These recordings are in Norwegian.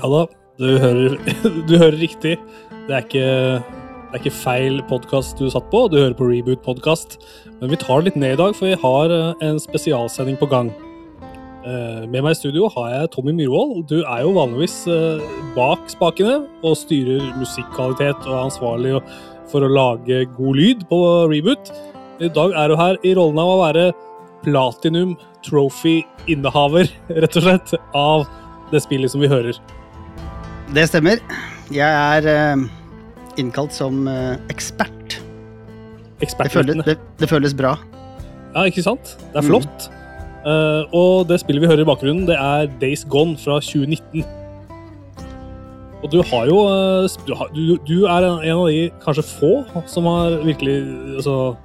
Ja da, du hører, du hører riktig. Det er ikke, det er ikke feil podkast du satt på, du hører på Reboot podkast. Men vi tar det litt ned i dag, for vi har eh, en spesialsending på gang. Eh, Med meg i studio har jeg Tommy Myhrvold. Du er jo vanligvis eh, bak spakene og styrer musikkvalitet og er ansvarlig for å lage god lyd på Reboot. I dag er du her i rollen av å være platinum trophy-innehaver, rett og slett, av det spillet som vi hører. Det stemmer. Jeg er eh, innkalt som eh, ekspert. Det føles, det, det føles bra. Ja, ikke sant? Det er Mm. flott. Eh, og det spillet vi hører i bakgrunnen, det er Days Gone fra 2019. Og du har jo Du, har, du, du er en en av de kanskje få som har virkelig altså,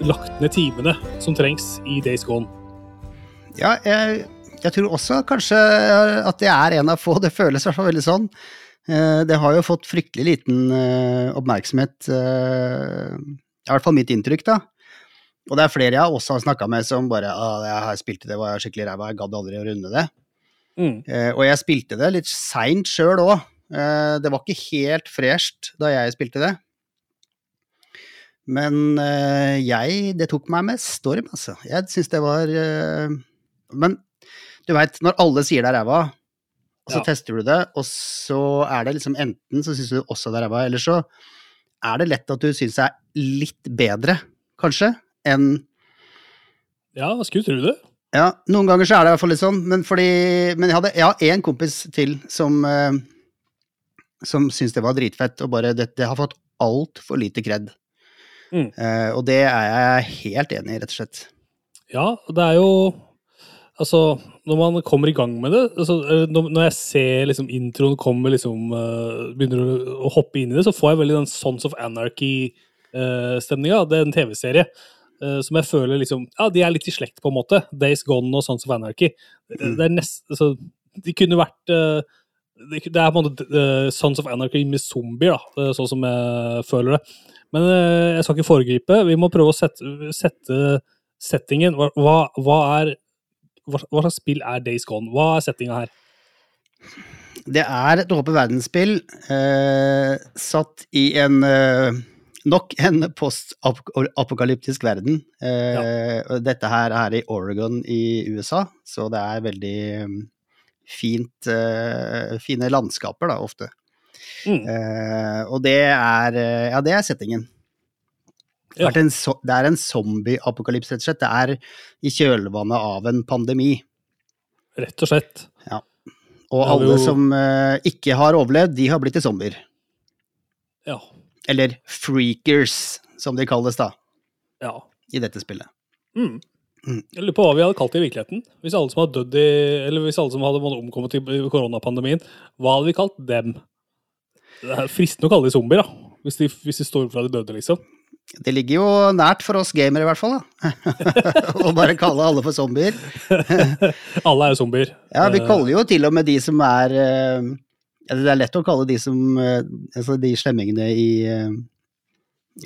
lagt ned timene som trengs i Days Gone. Ja, jeg, jeg tror også kanskje at det er en av få. Det føles i hvert fall veldig sånn. Eh, Det har jo fått fryktelig liten eh, oppmerksomhet. eh, I hvert fall mitt inntrykk, da. Og det er flere jeg også har snakka med som bare ah, 'Jeg har spilt det, var skikkelig ræva, jeg gadd aldri å runde det'. Mm. Eh, og jeg spilte det litt seint sjøl òg. Eh, det var ikke helt fresht da jeg spilte det. Men eh, jeg Det tok meg med storm, altså. Jeg syns det var eh, Men du veit, når alle sier det er ræva, og så Ja. tester du det, og så er det liksom enten så syns du også det er ræva, eller så er det lett at du syns det er litt bedre, kanskje, enn Ja, skulle tro det. ja, noen ganger så er det i hvert fall litt sånn, men fordi Men jeg hadde jeg har én kompis til som eh, som syns det var dritfett, og bare det, det har fått altfor lite kred. Mm. Uh, og det er jeg helt enig i, rett og slett. Ja, det er jo Altså, når man kommer i gang med det altså, eh, når, jeg ser liksom introen kommer liksom eh, Begynner å, hoppe inn i det, så får jeg veldig den Sons of Anarchy-stemninga. det er en TV-serie eh, som jeg føler liksom Ja, de er litt i slekt, på en måte. Days Gone og Sons of Anarchy. Det, Mm. det er nest, altså, de kunne vært eh, det, er på en måte eh, Sons of Anarchy med zombier, da, eh, sånn som jeg føler det. Men eh, jeg skal ikke foregripe. Vi må prøve å sette, sette settingen. Hva, hva er hva, hva slags spill er Days Gone? Hva er settinga her? Det er et åpent verdensspill eh, satt i en eh, Nok en postapokalyptisk verden. Eh, ja. Dette her er i Oregon i USA, så det er veldig mm, fint eh, Fine landskaper, da, ofte. Mm. Eh, og det er eh, Ja, det er settingen. Ja. en, so det er en zombie-apokalypse, rett og slett. Det er i kjølvannet av en pandemi. Rett og slett. Og Det er alle jo- som uh, ikke har overlevd, de har blitt til zombier. Ja. Eller freakers, som de kalles da, ja. i dette spillet. Mm. Mm. Jeg lurer på hva vi hadde kalt det i virkeligheten. Hvis alle som dødd i Eller hvis alle som hadde omkommet i koronapandemien, hva hadde vi kalt dem? Det er fristende å kalle de zombier, da. Hvis de, hvis de står opp fra de døde, liksom. Det ligger jo nært for oss gamere, i hvert fall. Å bare kalle alle for zombier. Alle er jo zombier. Ja, vi Eh, kaller jo til og med de som er eh, ja, Det er lett å kalle de som eh, Altså de slemmingene i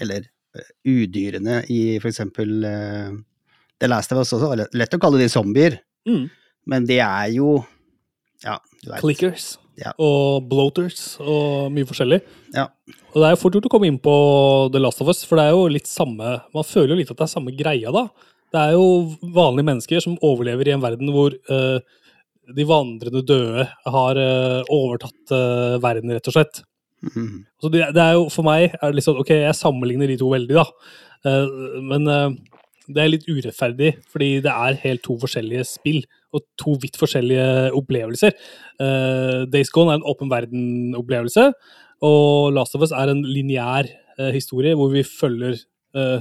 Eller udyrene i for eksempel The Last of Us også. Lett å kalle de zombier, Mm. men de er jo Ja, du vet. Clickers Ja. og bloaters og mye forskjellig. Ja. Og det er jo fort gjort å komme inn på The Last of Us, for det er jo litt samme Man føler jo litt at det er samme greia, da. Det er jo vanlige mennesker som overlever i en verden hvor uh, de vandrende døde har uh, overtatt uh, verden, rett og slett. Mm. Så det, det er jo, For meg er det sånn Ok, jeg sammenligner de to veldig, da. Men det er litt urettferdig, fordi det er helt to forskjellige spill. Og to vidt forskjellige opplevelser. Uh, Days Gone er en åpen verden-opplevelse, og Last of Us er en lineær uh, historie hvor vi følger uh,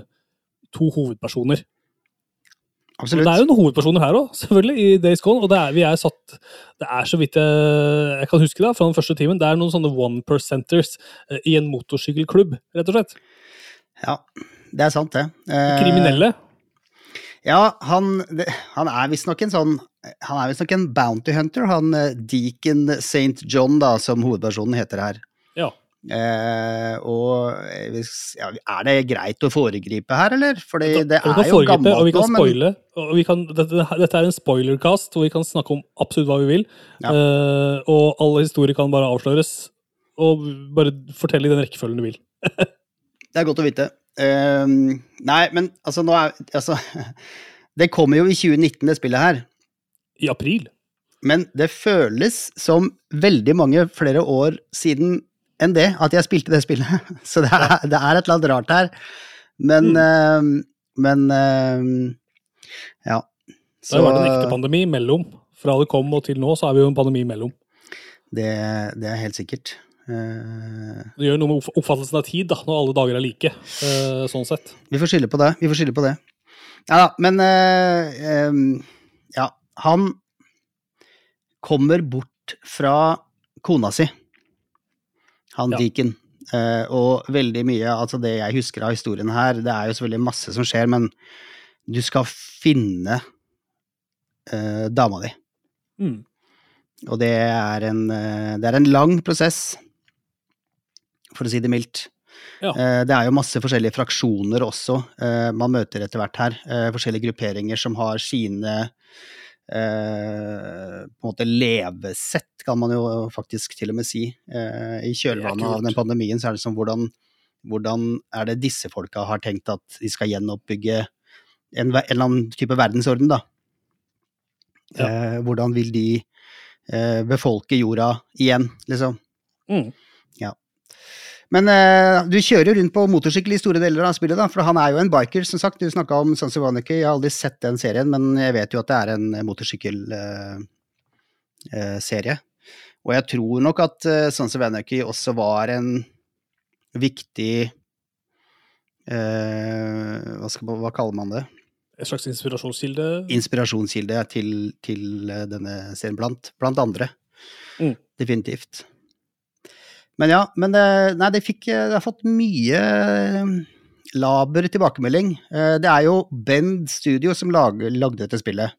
to hovedpersoner. Og Absolutt. det er jo noen hovedpersoner her òg, selvfølgelig, i Days Gone. Og det er, vi er satt Det er så vidt jeg, jeg kan huske da, fra den første timen, det er noen sånne one percenters i en motorsykkelklubb, rett og slett. Ja, det er sant, det. Kriminelle. Ja, han, han er visstnok en sånn Han er visstnok en bounty hunter, han eh, Deacon St. John, da, som hovedpersonen heter her. Ja. Eh, og eh, ja, er det greit å foregripe her, eller? Fordi Vi det er jo gammelt og gammelt vi kan nå, men vi kan, dette, dette er en spoilercast, hvor vi kan snakke om absolutt hva vi vil. Ja. Eh, og alle historier kan bare avsløres. Og bare fortelle i den rekkefølgen du vil. det er godt å vite. Eh, nei, men altså, nå er altså, Det kommer jo i 2019, det spillet her. I april. Men det føles som veldig mange flere år siden enn det, at jeg spilte det spillet. Så det er, det er et eller annet rart her. Men eh, Men uh, ja. Det har vært en ekte pandemi mellom. Fra det kom og til nå, så er vi jo en pandemi mellom. det, det er helt sikkert. Uh, Det gjør noe med oppfattelsen av tid, da, når alle dager er like. eh, sånn sett. vi får skylde på det. Vi får skylde på det. Ja da, men Ja, han kommer bort fra kona si, han Ja. Deacon. Eh, og veldig mye, altså det jeg husker av historien her, det er jo selvfølgelig masse som skjer, men du skal finne uh, dama di. Mm. Og det er en, uh, det er en lang prosess, for å si det mildt. Ja. Uh, Det er jo masse forskjellige fraksjoner også man møter etter hvert her. Forskjellige grupperinger som har sine eh, på en måte levesett, kan man jo faktisk til og med si. Eh, I kjølvannet av den pandemien så er det sånn hvordan, hvordan er det disse folka har tenkt at de skal gjenoppbygge en, en eller annen type verdensorden, da. Ja. Eh, hvordan vil de eh, befolke jorda igjen, liksom. Mm. Men uh, du kjører rundt på motorsykkel i store deler av spillet, da, for han er jo en biker, som sagt. Du snakka om Sansa of Anarchy, jeg har aldri sett den serien, men jeg vet jo at det er en motorsykkelserie. Uh, serie. og jeg tror nok at uh, Sons of også var en viktig eh, hva, skal, hva kaller man det? En slags inspirasjonskilde. Inspirasjonskilde til, til eh, denne serien, blant, blant andre. Mm. Definitivt. Men ja, men det, nei, det fikk Det har fått mye eh, laber tilbakemelding. Eh, Det er jo Bend Studio som lag, lagde dette spillet.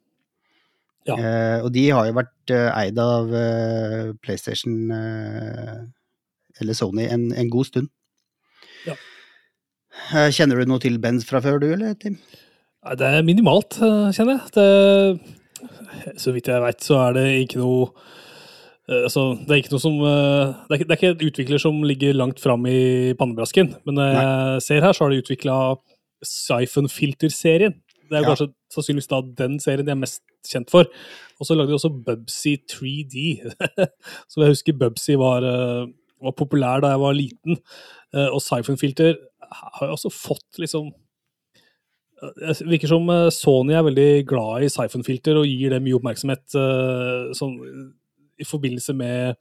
Ja. Eh, og de har jo vært eid av eh, PlayStation eh, eller Sony en, en god stund. Ja. Kjenner du noe til Bend fra før, du, eller, Tim? Nei, Det er minimalt, kjenner jeg. Det, så vidt jeg veit, så er det ikke noe eh, Altså, det er ikke noe som eh, Det er ikke, det er ikke et utvikler som ligger langt fram i pannebrasken. Men når jeg ser her, så har de utvikla Siphon-filter-serien. Det er Ja. kanskje sannsynligvis da den serien de er mest kjent for. Og så lagde de også Bubsy 3D. så jeg husker Bubsy var, eh, var populær da jeg var liten. Og Siphon-filter har jo også fått liksom det virker som Sony er veldig glad i Siphon-filter og gir det mye oppmerksomhet sånn, i forbindelse med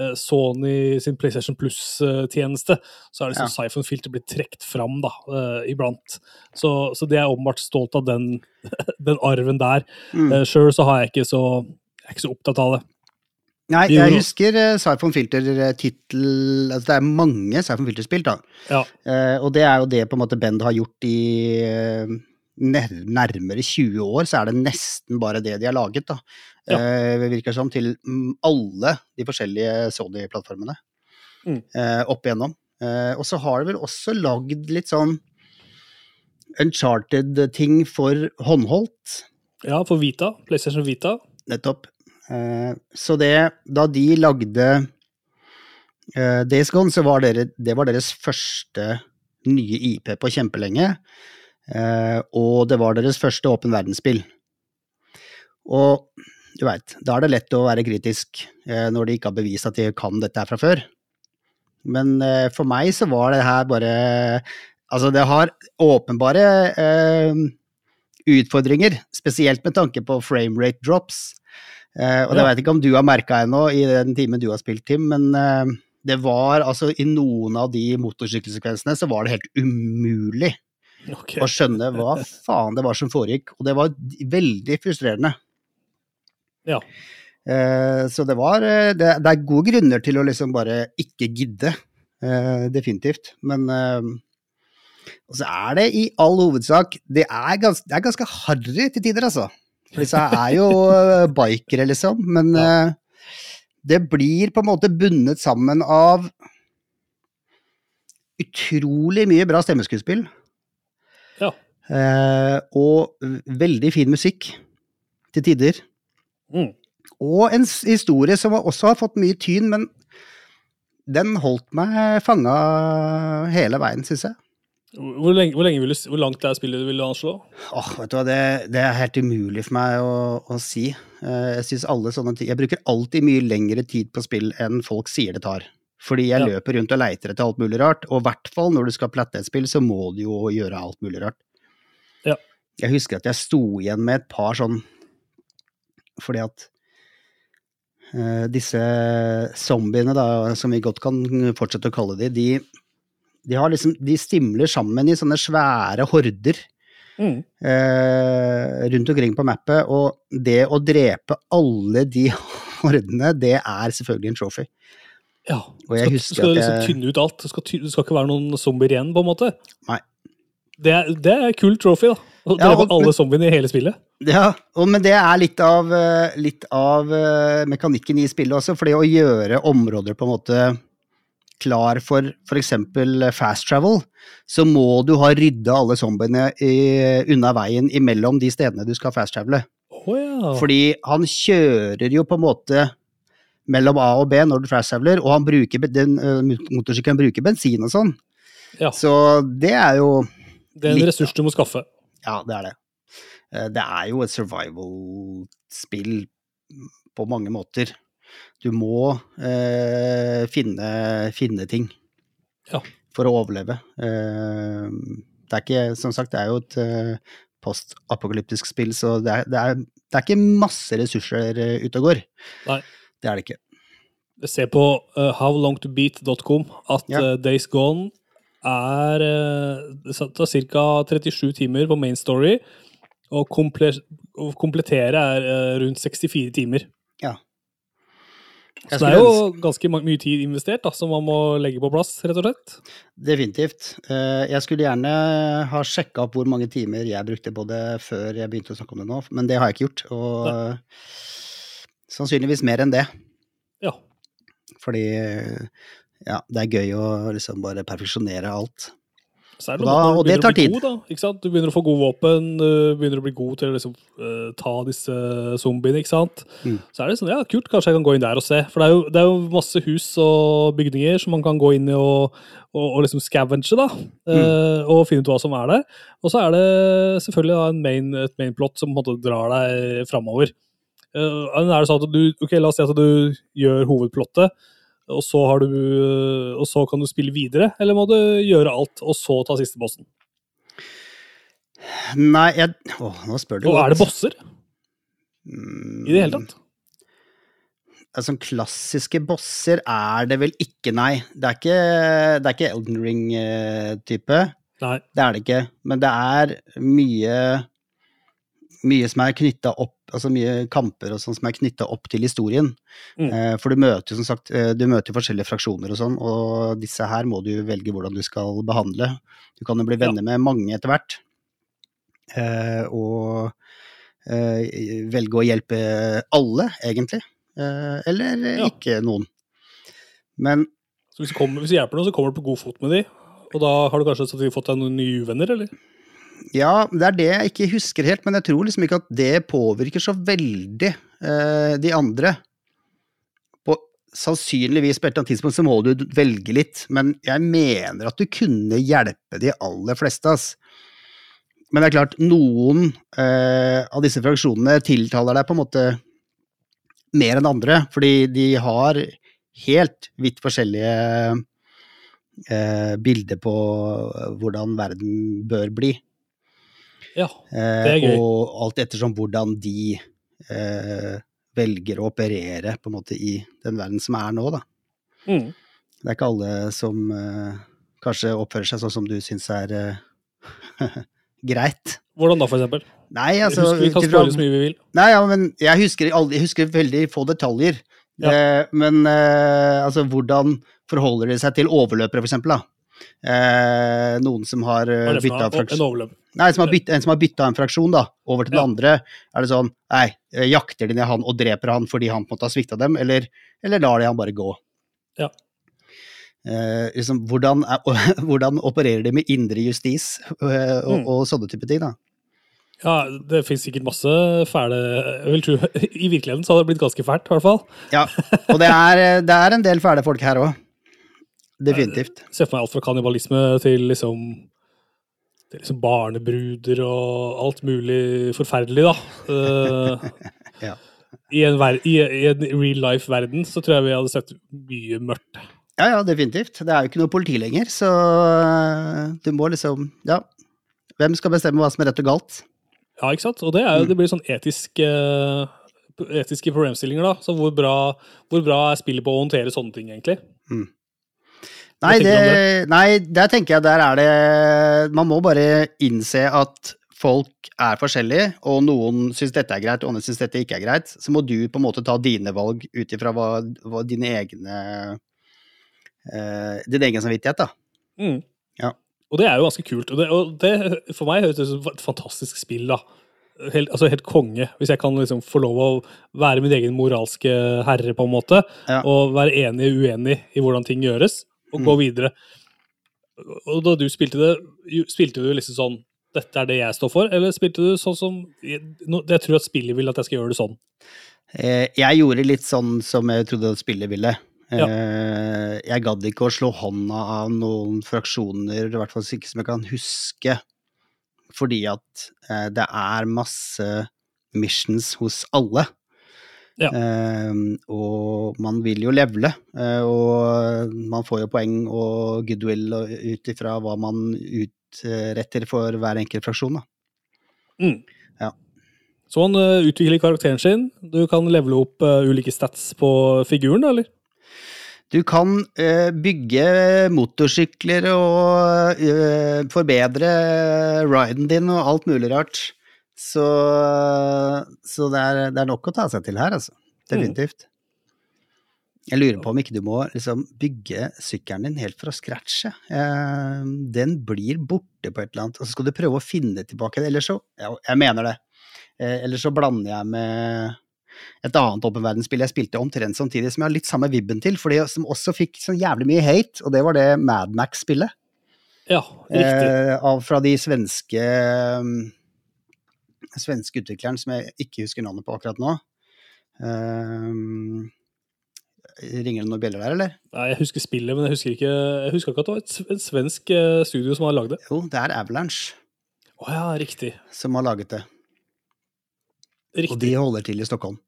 eh, Sony sin PlayStation Plus-tjeneste. Så er det sånn Ja. Siphon-filter blitt trukket fram da, uh, iblant. Så, så det er åpenbart stolt av den, den arven der. Mm. Uh, Sjøl så har jeg ikke så, jeg er ikke så opptatt av det. Nei, jeg husker uh, Siphon Filter-tittel altså Det er mange Siphon Filter-spill, da. Ja, Uh, og det er jo det på en måte Bend har gjort i eh, nærmere 20 år, så er det nesten bare det de har laget, da. Ja. Eh, virker som til alle de forskjellige Sony-plattformene Mm. eh, opp igjennom. Eh, og så har de vel også lagd litt sånn Uncharted-ting for håndholdt. ja for Vita, PlayStation Vita. Nettopp. Eh, så det Da de lagde eh, Days Gone, så var dere, det var deres første nye IP på kjempelenge. Eh, og det var deres første åpen verdensspill. Og du veit, da er det lett å være kritisk eh, når de ikke har bevist at de kan dette her fra før. Men eh, for meg så var det her bare Altså, det har åpenbare eh, utfordringer, spesielt med tanke på framerate drops. Eh, og det Ja. veit ikke om du har merka ennå i den timen du har spilt, Tim, men eh, det var altså i noen av de motorsykkelsekvensene så var det helt umulig okay. å skjønne hva faen det var som foregikk, og det var veldig frustrerende. Ja. Eh, så det var eh, det, det er gode grunner til å liksom bare ikke gidde, eh, definitivt. Men eh, Og så er det i all hovedsak Det er, gans, det er ganske harry til tider, altså. For disse er jo bikere, liksom. Men Ja. det blir på en måte bundet sammen av utrolig mye bra stemmeskuespill. Ja. Og veldig fin musikk til tider. Mm. Og en historie som også har fått mye tyn, men den holdt meg fanga hele veien, syns jeg. Hvor, lenge, hvor, lenge vil du, hvor langt er spillet du vil anslå? Åh, vet du hva, det, det er helt umulig for meg å, å si. Eh, jeg synes alle sånne ting Jeg bruker alltid mye lengre tid på spill enn folk sier det tar. Fordi jeg Ja. løper rundt og leiter etter alt mulig rart, og i hvert fall når du skal platte et spill, så må du jo gjøre alt mulig rart. Ja. Jeg husker at jeg sto igjen med et par sånn Fordi at uh, disse zombiene, da, som vi godt kan fortsette å kalle de, de, de, har liksom, de stimler sammen i sånne svære horder Mm. eh, rundt omkring på mappet, og det å drepe alle de hordene, det er selvfølgelig en trophy. Ja. Og jeg skal, husker skal at liksom tynne ut alt? Det skal, det skal ikke være noen zombier igjen, på en måte? Nei. Det er, det er kul trophy, da. Å Ja, og- alle zombiene i hele spillet. Ja, og, men det er litt av, eh, litt av eh, mekanikken i spillet også, fordi å gjøre områder på en måte klar for f.eks. fast travel, så må du ha rydda alle zombiene i, unna veien imellom de stedene du skal fast travele. Oh, ja. Fordi han kjører jo på en måte mellom A og B når du fast traveler, og han bruker, den motorsykkelen bruker bensin og sånn. Ja. Så det er jo det er en litt- ressurs du må skaffe. Ja, det er det. Eh, Det er jo et survival-spill på mange måter. Du må eh, finne, finne ting Ja. for å overleve. Eh, det er ikke, som sagt, det er jo et eh, postapokalyptisk spill, så det er, det, er, det er ikke masse ressurser eh, ute og går. Nei. Det er det ikke. Se på uh, howlongtobeat.com at Ja. uh, Days Gone er uh, Det tar ca. 37 timer på main story, og komple å komplettere er eh, rundt 64 timer. Ja. Så det er jo ganske mye tid investert da, som man må legge på plass, rett og slett. Definitivt. Eh, Jeg skulle gjerne ha sjekka opp hvor mange timer jeg brukte på det før jeg begynte å snakke om det nå, men det har jeg ikke gjort. Og eh, sannsynligvis mer enn det. Ja. Fordi ja, det er gøy å liksom bare perfeksjonere alt. Er Og det da- og det tar tid. God, da, ikke sant? Du begynner å få gode våpen, du begynner å bli god til å liksom, uh, ta disse zombiene, ikke sant. Mm. Så er det sånn, ja, kult, kanskje jeg kan gå inn der og se. For det er jo, det er jo masse hus og bygninger som man kan gå inn i og, og, og liksom scavenge, da. Mm. eh, og finne ut hva som er der. Og så er det selvfølgelig da en main, et main plot som på en måte drar deg framover. Uh, er det sånn at du, ok, La oss si at du gjør hovedplottet, og så, har du, og så kan du spille videre, eller må du gjøre alt, og så ta siste bossen? Nei, jeg Å, nå spør du Og er det bosser Mm, i det hele tatt? Altså, klassiske bosser er det vel ikke, nei. Det er ikke, det er ikke Elden Ring-type. Nei. Det er det ikke. Men det er mye mye som er knytta opp, altså mye kamper og sånn som er knytta opp til historien. Mm. Eh, for du møter jo som sagt, eh, du møter forskjellige fraksjoner og sånn, og disse her må du velge hvordan du skal behandle. Du kan jo bli Ja. venner med mange etter hvert. Eh, og eh, velge å hjelpe alle, egentlig. Eller Ja. ikke noen. Men Så hvis du, kommer, hvis du hjelper noen, så kommer du på god fot med de, og da har du kanskje fått deg noen nye uvenner, eller? Ja, det er det jeg ikke husker helt, men jeg tror liksom ikke at det påvirker så veldig eh, de andre. På sannsynligvis på et eller annet tidspunkt så må du velge litt, men jeg mener at du kunne hjelpe de aller fleste, ass. Men det er klart, noen eh, av disse fraksjonene tiltaler deg på en måte mer enn andre, fordi de har helt vidt forskjellige eh, bilder på hvordan verden bør bli. Ja. Eh, Det er gøy. Og alt ettersom hvordan de eh, velger å operere på en måte i den verden som er nå, da. Mm. Det er ikke alle som eh, kanskje oppfører seg sånn som du syns er eh, greit. Hvordan da, for eksempel? Nei, altså husker vi kan spørre så mye vi vil. Nei, ja, men jeg husker, aldri, jeg husker veldig få detaljer. Ja. Eh, men eh, altså, hvordan forholder de seg til overløpere, for eksempel? Da? Eh, noen som har bytta? En overløp. Nei, som har bytt, en som har bytta en fraksjon da, over til den andre. Er det sånn Nei, eh, jakter de ned han og dreper han fordi han på en måte har svikta dem, eller, eller lar de han bare gå? Ja. eh, liksom, hvordan, er, hvordan, opererer de med indre justis eh, og, mm. og, sånne type ting? da? Ja, det finnes sikkert masse fæle Jeg vil tro, I virkeligheten så hadde det blitt ganske fælt, i hvert fall. Ja, og det er, det er en del fæle folk her òg. Definitivt. Se for meg alt fra kannibalisme til liksom til liksom barnebruder og alt mulig forferdelig, da. Uh, ja. I en, i, i en real life-verden så tror jeg vi hadde sett mye mørkt. Ja, ja, definitivt. Det er jo ikke noe politi lenger, så eh, du må liksom Ja. Hvem skal bestemme hva som er rett og galt? Ja, ikke sant. Og det, er, mm. det blir sånn etisk, uh, etiske problemstillinger, da. Så hvor bra, hvor bra, er spillet på å håndtere sånne ting, egentlig? Mm. Nei, det, nei, der tenker jeg der er det Man må bare innse at folk er forskjellige, og noen syns dette er greit, og andre syns dette ikke er greit. Så må du på en måte ta dine valg ut ifra hva, hva dine egne uh, din egen samvittighet, da. Mm. Ja. Og det er jo ganske kult. Og det, og det for meg høres ut som et fantastisk spill, da. Helt, altså helt konge, hvis jeg kan liksom få lov å være min egen moralske herre, på en måte. Ja. Og være enig og uenig i hvordan ting gjøres, og mm. gå videre. Og da du spilte det, spilte du liksom sånn Dette er det jeg står for, eller spilte du sånn som Jeg, jeg tror at spillet vil at jeg skal gjøre det sånn. Eh, jeg gjorde litt sånn som jeg trodde at spillet ville. Ja. Eh, jeg gadd ikke å slå hånda av noen fraksjoner, i hvert fall ikke som jeg kan huske, fordi at eh, det er masse missions hos alle. Ja. Uh, og man vil jo levele, uh, og man får jo poeng og goodwill ut ifra hva man utretter for hver enkelt fraksjon. Da. Mm. Ja. Så man uh, utvikler karakteren sin. Du kan levele opp ulike stats på figuren, eller? Du kan bygge motorsykler og forbedre riden din og alt mulig rart. Så, så det, er, det, er, nok å ta seg til her, altså. Definitivt. Jeg lurer på om ikke du må liksom, bygge sykkelen din helt fra scratch. Eh, den blir borte på et eller annet, og så skal du prøve å finne tilbake det. Eller så ja, Jeg mener det. eller så blander jeg med et annet åpen Verden-spill jeg spilte omtrent samtidig, som jeg har litt samme vibben til, for det som også fikk så jævlig mye hate, og det var det Madmax-spillet. Ja, riktig. Eh, av, fra de svenske um, svenske utvikleren som jeg ikke husker navnet på akkurat nå. Um, ringer det noen bjeller der, eller? Nei, Jeg husker spillet, men jeg husker ikke, jeg husker ikke at det var et, et svensk eh, studio som har lagd det. Jo, det er Avalanche. Å oh, ja, riktig. Som har laget det. Riktig. Og de holder til i Stockholm.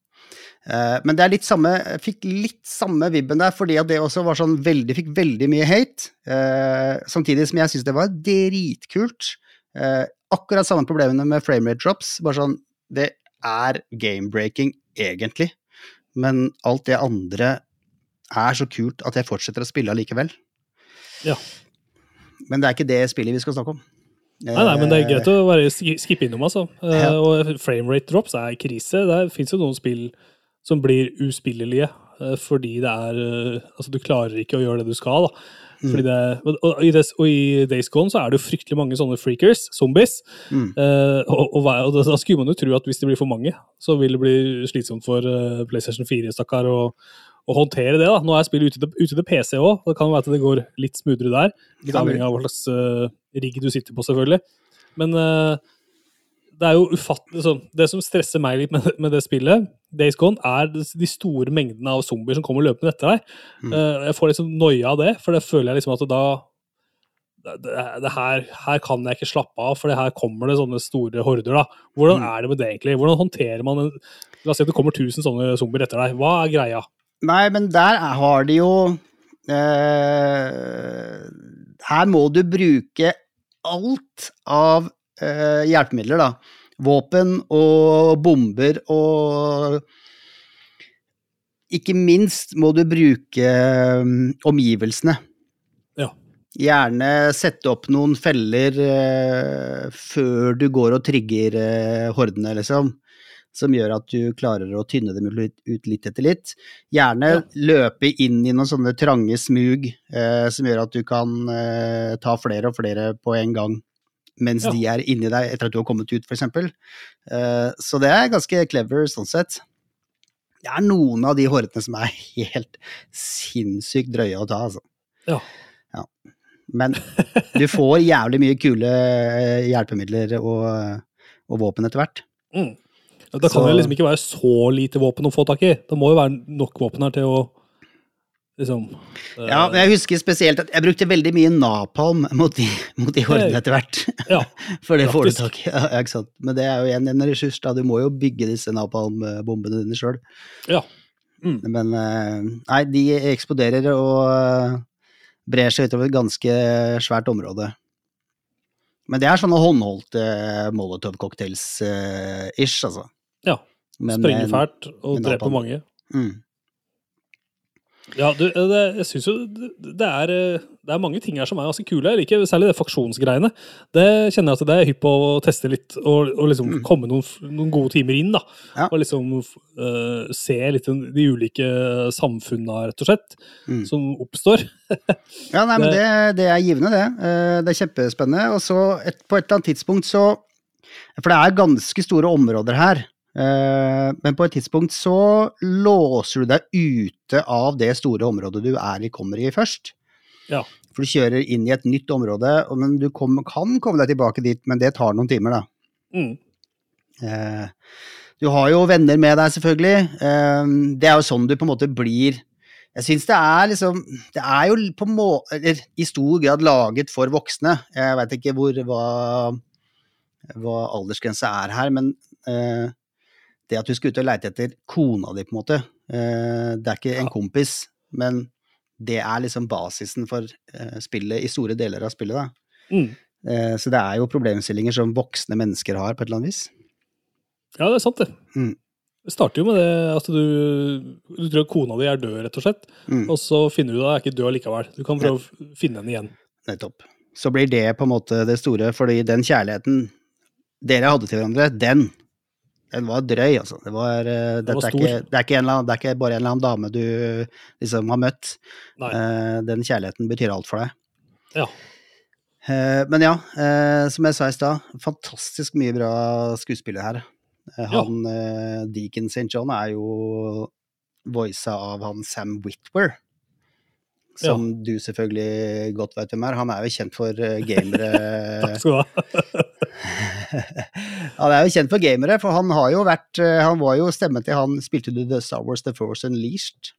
Uh, men det er litt samme, jeg fikk litt samme vibben der, fordi at det også var sånn veldig, fikk veldig mye hate. Uh, samtidig som jeg syns det var dritkult. Uh, akkurat samme problemene med framerate drops. Bare sånn Det er game-breaking, egentlig. Men alt det andre er så kult at jeg fortsetter å spille allikevel. Ja. Men det er ikke det spillet vi skal snakke om. Nei, nei, men det er greit å bare skippe innom, altså. Ja. Og framerate drops er krise. Det fins jo noen spill som blir uspillelige eh, fordi det er eh, Altså, du klarer ikke å gjøre det du skal, da. Mm. Det, og, og, i des, og, i Days Gone så er det jo fryktelig mange sånne freakers, zombies. Mm. Uh, og, og, da skulle man jo tro at hvis det blir for mange, så vil det bli slitsomt for uh, PlayStation 4, stakkar, å, håndtere det. da. Nå er spillet ute, ute til PC òg, det kan være at det går litt smoothere der. Litt avhengig av hva slags uh, rigg du sitter på, selvfølgelig. Men det er jo ufattelig sånn, Det som stresser meg litt med, med, det spillet, Days Gone, er de store mengdene av zombier som kommer løpende etter deg. Mm. Uh, jeg får liksom noia av det, for det føler jeg liksom at da det, det her, her, kan jeg ikke slappe av, for her kommer det sånne store horder. da. Hvordan mm. er det med det, egentlig? Hvordan håndterer man en La oss si at det kommer 1000 sånne zombier etter deg. Hva er greia? Nei, men der har de jo eh, Her må du bruke alt av eh, hjelpemidler, da. Våpen og bomber og Ikke minst må du bruke um, omgivelsene. Ja. Gjerne sette opp noen feller eh, før du går og trigger eh, hordene, liksom som gjør at du klarer å tynne dem ut litt etter litt. Gjerne ja. løpe inn i noen sånne trange smug eh, som gjør at du kan eh, ta flere og flere på en gang mens ja. de er inni deg etter at du har kommet ut, f.eks. Uh, eh, så det er ganske clever sånn sett. Det er noen av de hordene som er helt sinnssykt drøye å ta, altså. Ja. Men du får jævlig mye kule eh, hjelpemidler og, og våpen etter hvert. Mm. Da kan Så- det liksom ikke være så lite våpen å få tak i. Det må jo være nok våpen her til å liksom eh, Ja, men jeg husker spesielt at jeg brukte veldig mye napalm mot de, mot de hordene etter hvert. ja. For det får du tak i. Ja, ikke sant? Men det er jo igjen en ressurs, da. Du må jo bygge disse napalmbombene dine sjøl. ja. Mm. Men eh, nei, de eksploderer og eh, brer seg utover et ganske svært område. Men det er sånne håndholdte molotov-cocktails-ish, altså. Ja. Sprenger eh, fælt og dreper mange. Mm. Ja, du, eh, det, jeg syns jo det, er, eh, det er mange ting her som er ganske kule. Jeg liker særlig det faksjonsgreiene. Det kjenner jeg at det er hypp på å teste litt, og, og liksom Mm. komme noen, noen gode timer inn. da. Ja. Og liksom uh, se litt de ulike samfunna, rett og slett, Mm. som oppstår. Ja, nei, men Det- det, er givende, det. Det er kjempespennende. Og så et, på et eller annet tidspunkt så For det er ganske store områder her. Eh, Men på et tidspunkt så låser du deg ute av det store området du er i, kommer i først. Ja. For du kjører inn i et nytt område, men du kom, kan komme deg tilbake dit, men det tar noen timer, da. Mm. Eh, Du har jo venner med deg, selvfølgelig. Eh, Det er jo sånn du på en måte blir Jeg syns det er liksom Det er jo på må... Eller i stor grad laget for voksne. Jeg veit ikke hvor hva, hva aldersgrensa er her, men eh, det at du skal ut og leite etter kona di, på en måte eh, Det er ikke en kompis, men det er liksom basisen for eh, spillet i store deler av spillet, da. Mm. Eh, Så det er jo problemstillinger som voksne mennesker har, på et eller annet vis. Ja, det er sant, det. Mm. Det starter jo med det at du, du tror kona di er død, rett og slett. Mm. Og så finner du deg ikke død likevel. Du kan prøve å finne henne igjen. Nettopp. Så blir det på en måte det store, fordi den kjærligheten dere hadde til hverandre, den, den var drøy, altså. Det var, det, dette var er, ikke, det, er ikke annen, det er ikke bare en eller annen dame du liksom har møtt. Eh, den kjærligheten betyr alt for deg. Ja. Uh, men ja, uh, som jeg sa i stad, fantastisk mye bra skuespiller her. han Ja. eh, Deacon St. John er jo voisa av han Sam Whitwer. Som du selvfølgelig godt vet hvem er. Han er jo kjent for eh, gamere Takk skal du ha. Han er jo kjent for gamere, for han har jo vært eh, Han var jo stemmen til han Spilte du The Star Wars The Force Unleashed?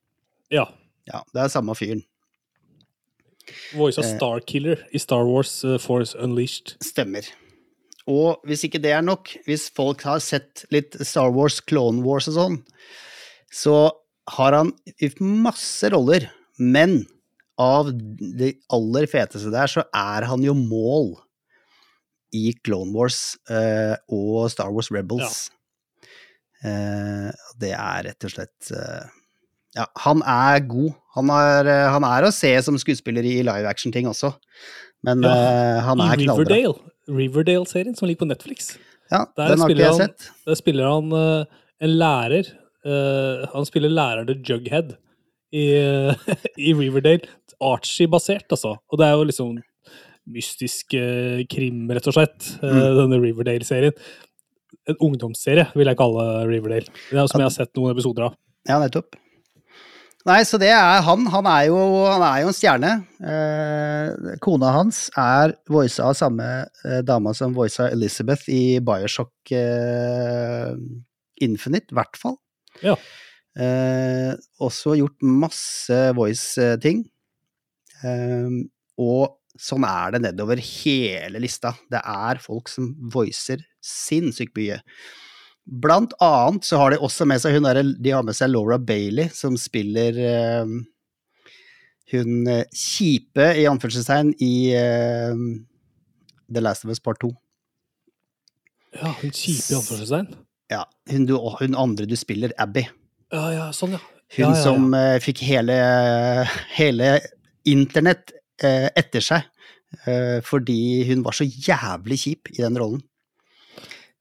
Ja. Ja, det er samme fyren. Voice av Eh. Starkiller i Star Wars uh, Force Unleashed. Stemmer. Og hvis ikke det er nok, hvis folk har sett litt Star Wars, Clone Wars og sånn, så har han masse roller, men av de aller feteste der, så er han jo mål i Clone Wars eh, og Star Wars Rebels. Eh, det er rett og slett eh, Ja, han er god. Han er, han er å se som skuespiller i live action-ting også, men Ja, han er knallbra. Riverdale. Riverdale-serien som ligger på Netflix. Ja, Der den har ikke jeg han- sett. Der spiller han en lærer. Han spiller læreren til Jughead i, i Riverdale. Archie-basert, altså. Og det er jo liksom mystisk eh, krim, rett og slett, eh, Mm. denne Riverdale-serien. En ungdomsserie, vil jeg kalle Riverdale. Det er som jeg har sett noen episoder av. Ja, nettopp. Nei, så det er han. Han er jo, han er jo en stjerne. Eh, kona hans er voisa av samme eh, dama som voisa Elizabeth i Bioshock eh, Infinite, i hvert fall. Ja. Eh, også gjort masse voice-ting. Eh, og sånn er det nedover hele lista. Det er folk som voicer sinnssykt mye. Blant annet så har de også med seg der, De har med seg Laura Bailey, som spiller eh, hun eh, kjipe, i anførselstegn, i uh, The Last of Us Part 2. Ja, hun kjipe i anførselstegn. Ja, hun, du, hun andre du spiller, Abby. Ja, ja, sånn, ja. Hun Ja, ja, ja. som uh, fikk hele, hele internett eh, etter seg. eh, fordi hun var så jævlig kjip i den rollen.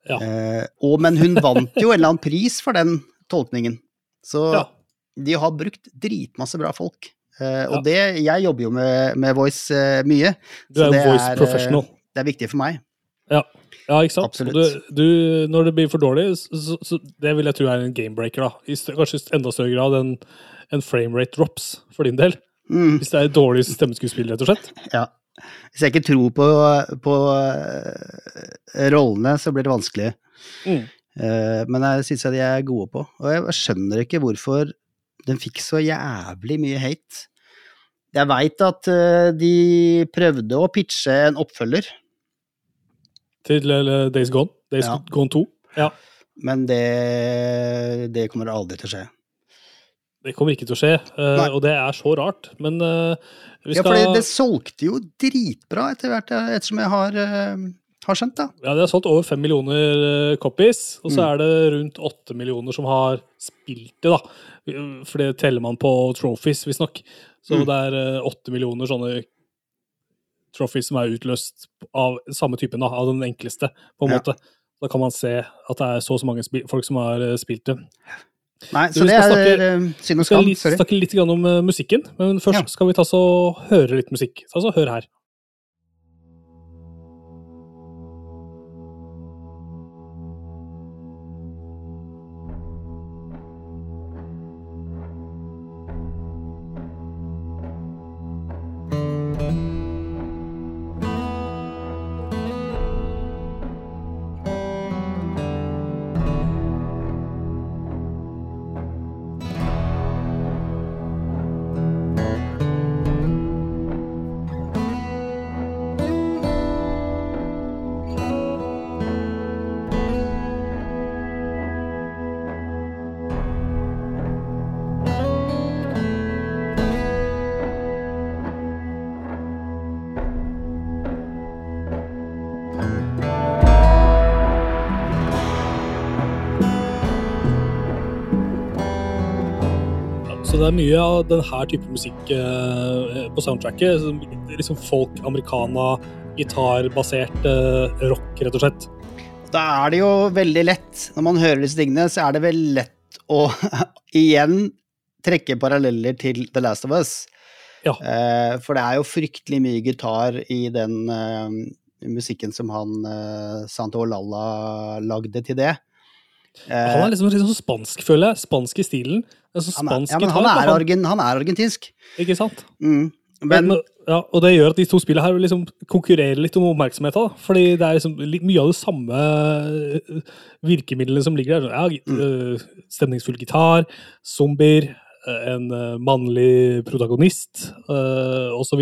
Ja. Eh, og, men hun vant jo en eller annen pris for den tolkningen. Så Ja. de har brukt dritmasse bra folk. Eh, og Ja. det Jeg jobber jo med, med voice eh, mye. Du så er det jo voice er, professional. Det er viktig for meg. Ja, ikke sant? Du, du, når det blir for dårlig, så, så det vil jeg tro er en gamebreaker, da. I større, kanskje i enda større grad enn en framerate drops, for din del. Mm, Hvis det er dårlig stemmeskuespill, rett og slett. ja. Hvis jeg ikke tror på, på eh, rollene, så blir det vanskelig. Mm. Eh, men jeg syns de er gode på. Og jeg skjønner ikke hvorfor den fikk så jævlig mye hate. Jeg veit at eh, de prøvde å pitche en oppfølger, Til Days Gone. Days Ja. Gone 2. Ja. men det, det kommer aldri til å skje. Det kommer ikke til å skje, eh, Nei. og det er så rart. Men vi skal Ja, for det solgte jo dritbra etter hvert, ettersom jeg har, eh, har skjønt, da. Ja, det har solgt over fem millioner eh, copies, og så Mm. er det rundt åtte millioner som har spilt det, da. For det teller man på trophies, visstnok. Så Mm. det er eh, åtte millioner sånne trophies som er utløst av samme typen, da, av den enkleste, på en Ja. måte. Da kan man se at det er så og så mange folk som har eh, spilt det. Nei, så vi det skal er eh, synd Vi og skal skam. litt, Sorry. snakke litt om eh, musikken, men først Ja. skal vi ta så høre litt musikk. Ta så hør her. Det er mye av denne type musikk eh, på soundtracket. Liksom folk, americana, gitarbasert eh, rock, rett og slett. Da er det jo veldig lett, når man hører disse tingene, så er det vel lett å igjen trekke paralleller til The Last of Us. Ja. Eh, for det er jo fryktelig mye gitar i den musikken som han Santo Olalla lagde til det. Eh, Han er liksom, liksom spansk, føler jeg. Spansk i stilen. Altså han er, spansk ja, men han er, argen, han er argentinsk. Ikke sant? Mm. Men, Men ja, og det gjør at de to spillene her liksom konkurrerer litt om oppmerksomheten. da. Fordi det er liksom mye av det samme eh, virkemidlene som ligger der. Ja, Mm. eh, Stemningsfull gitar, zombier, en mannlig protagonist, osv.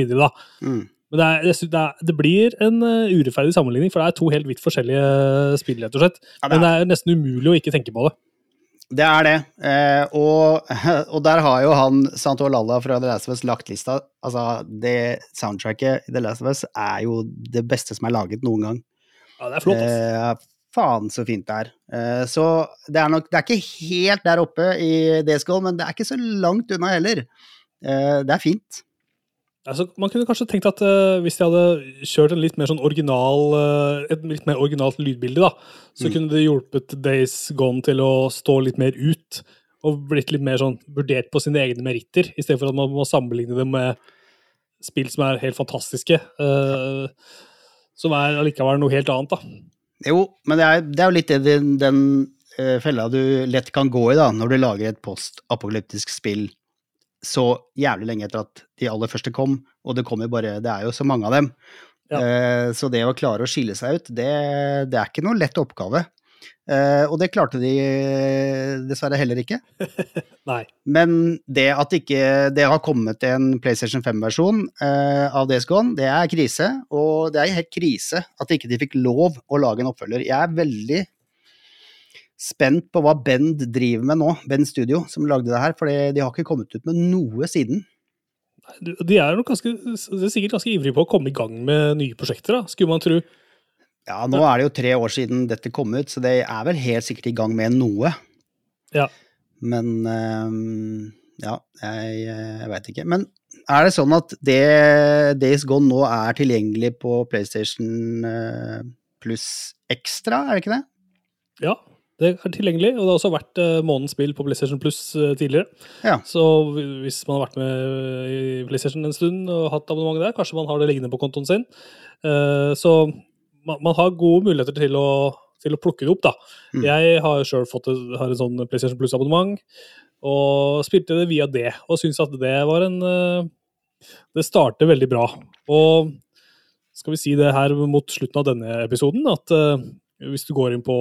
mm. Men det, er, det, er, det blir en eh, urettferdig sammenligning, for det er to helt vidt forskjellige spill, rett og slett. Ja, det Men det er nesten umulig å ikke tenke på det. Det er det. Eh, og, og der har jo han Santo Lalla fra The Last of Us lagt lista. Altså, det soundtracket i The Last of Us er jo det beste som er laget noen gang. Ja, det er flott. ass. Eh, faen så fint det er. Eh, så det er nok Det er ikke helt der oppe i Gone, men det er ikke så langt unna heller. Eh, det er fint. Altså, man kunne kanskje tenkt at uh, hvis de hadde kjørt en litt mer sånn original, uh, et litt mer originalt lydbilde, da, så Mm. kunne det hjulpet Days Gone til å stå litt mer ut. Og blitt litt mer sånn vurdert på sine egne meritter, i stedet for at man må sammenligne det med spill som er helt fantastiske. Uh, som er allikevel noe helt annet, da. Jo, men det er, det er jo litt den, den fella du lett kan gå i da, når du lager et postapokalyptisk spill så jævlig lenge etter at de aller første kom, og det kommer bare Det er jo så mange av dem. Ja. Eh, så det å klare å skille seg ut, det, det er ikke noe lett oppgave. Eh, og det klarte de dessverre heller ikke. Men det at ikke det har kommet en PlayStation 5-versjon eh, av Days Gone, det er krise. Og det er helt krise at ikke de fikk lov å lage en oppfølger. Jeg er veldig spent på hva Bend driver med nå, Bend Studio, som lagde det her. For de har ikke kommet ut med noe siden. De er nok ganske, de er sikkert ganske ivrige på å komme i gang med nye prosjekter, da, skulle man tro. Ja, nå er det jo tre år siden dette kom ut, så de er vel helt sikkert i gang med noe. Ja. Men eh, ja, jeg, jeg veit ikke. Men er det sånn at det Days Gone nå er tilgjengelig på PlayStation eh, pluss ekstra, er det ikke det? Ja, det er tilgjengelig, og det har også vært eh, månedens spill på PlayStation Plus eh, tidligere. Ja. Så hvis man har vært med i PlayStation en stund og hatt abonnement der, kanskje man har det liggende på kontoen sin. Eh, så man, har gode muligheter til å, til å plukke det opp, da. Mm. Jeg har sjøl fått har en sånn PlayStation Plus-abonnement, og spilte det via det, og syns at det var en, eh, det starter veldig bra. Og skal vi si det her mot slutten av denne episoden, at hvis du går inn på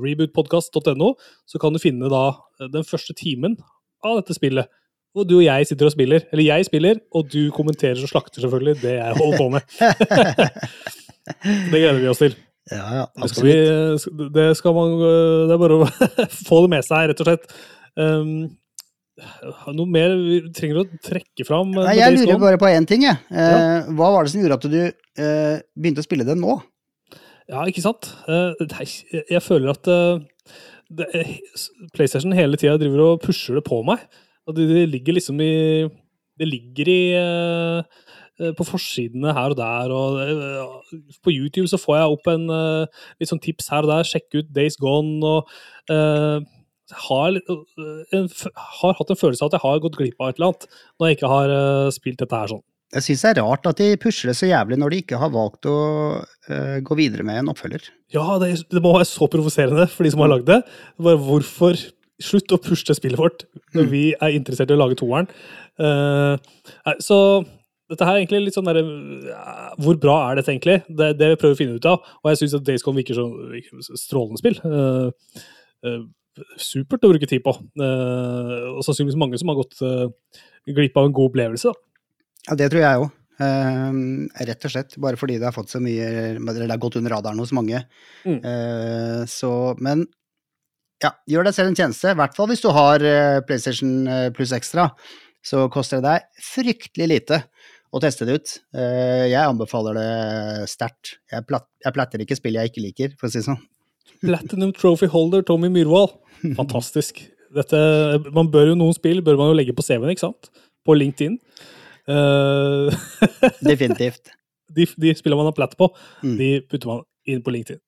rebootpodkast.no, så kan du finne da den første timen av dette spillet. Og du og jeg sitter og spiller. Eller jeg spiller, og du kommenterer og slakter selvfølgelig det jeg holder på med. det gleder vi oss til. Ja, ja, det skal, vi, det man Det er bare å få det med seg, rett og slett. Um, noe mer vi trenger å trekke fram? Nei, jeg lurer bare på én ting. Jeg. Eh, ja. Hva var det som gjorde at du eh, begynte å spille det nå? Ja, ikke sant? Eh, jeg føler at eh, PlayStation hele tida driver og pusher det på meg. Og det, ligger liksom i Det ligger i uh, på forsidene her og der, og uh, på YouTube så får jeg opp en uh, litt sånn tips her og der. Sjekke ut Days Gone og har, en, har, hatt en følelse av at jeg har gått glipp av et eller annet når jeg ikke har spilt dette her sånn. Jeg syns det er rart at de pusher det så jævlig når de ikke har valgt å gå videre med en oppfølger. Ja, det, det må være så provoserende for de som har lagd det. Bare hvorfor Slutt å pushe spillet vårt når mm. vi er interessert i å lage toeren. Uh, så dette her er egentlig litt sånn derre uh, Hvor bra er dette egentlig? Det det vi prøver å finne ut av. Og jeg syns at Days Gone virker som strålende spill. Uh, supert å bruke tid på. og sannsynligvis mange som har gått glipp av en god opplevelse. Ja, det tror jeg òg. Uh, rett og slett. Bare fordi det har fått så mye Eller det har gått under radaren hos mange. Mm. Uh, så, men ja, gjør deg selv en tjeneste, i hvert fall hvis du har eh, PlayStation eh, Pluss Extra. Så koster det deg fryktelig lite å teste det ut. Uh, jeg anbefaler det sterkt. Jeg, jeg platter ikke spill jeg ikke liker, for å si det sånn. Platinum Trophy Holder Tommy Myhrvold. Fantastisk. Dette, man bør jo Noen spill bør man jo legge på CV-en, ikke sant? På LinkedIn. Uh, Definitivt. De, de spillene man har platt på, mm. de putter man inn på LinkedIn.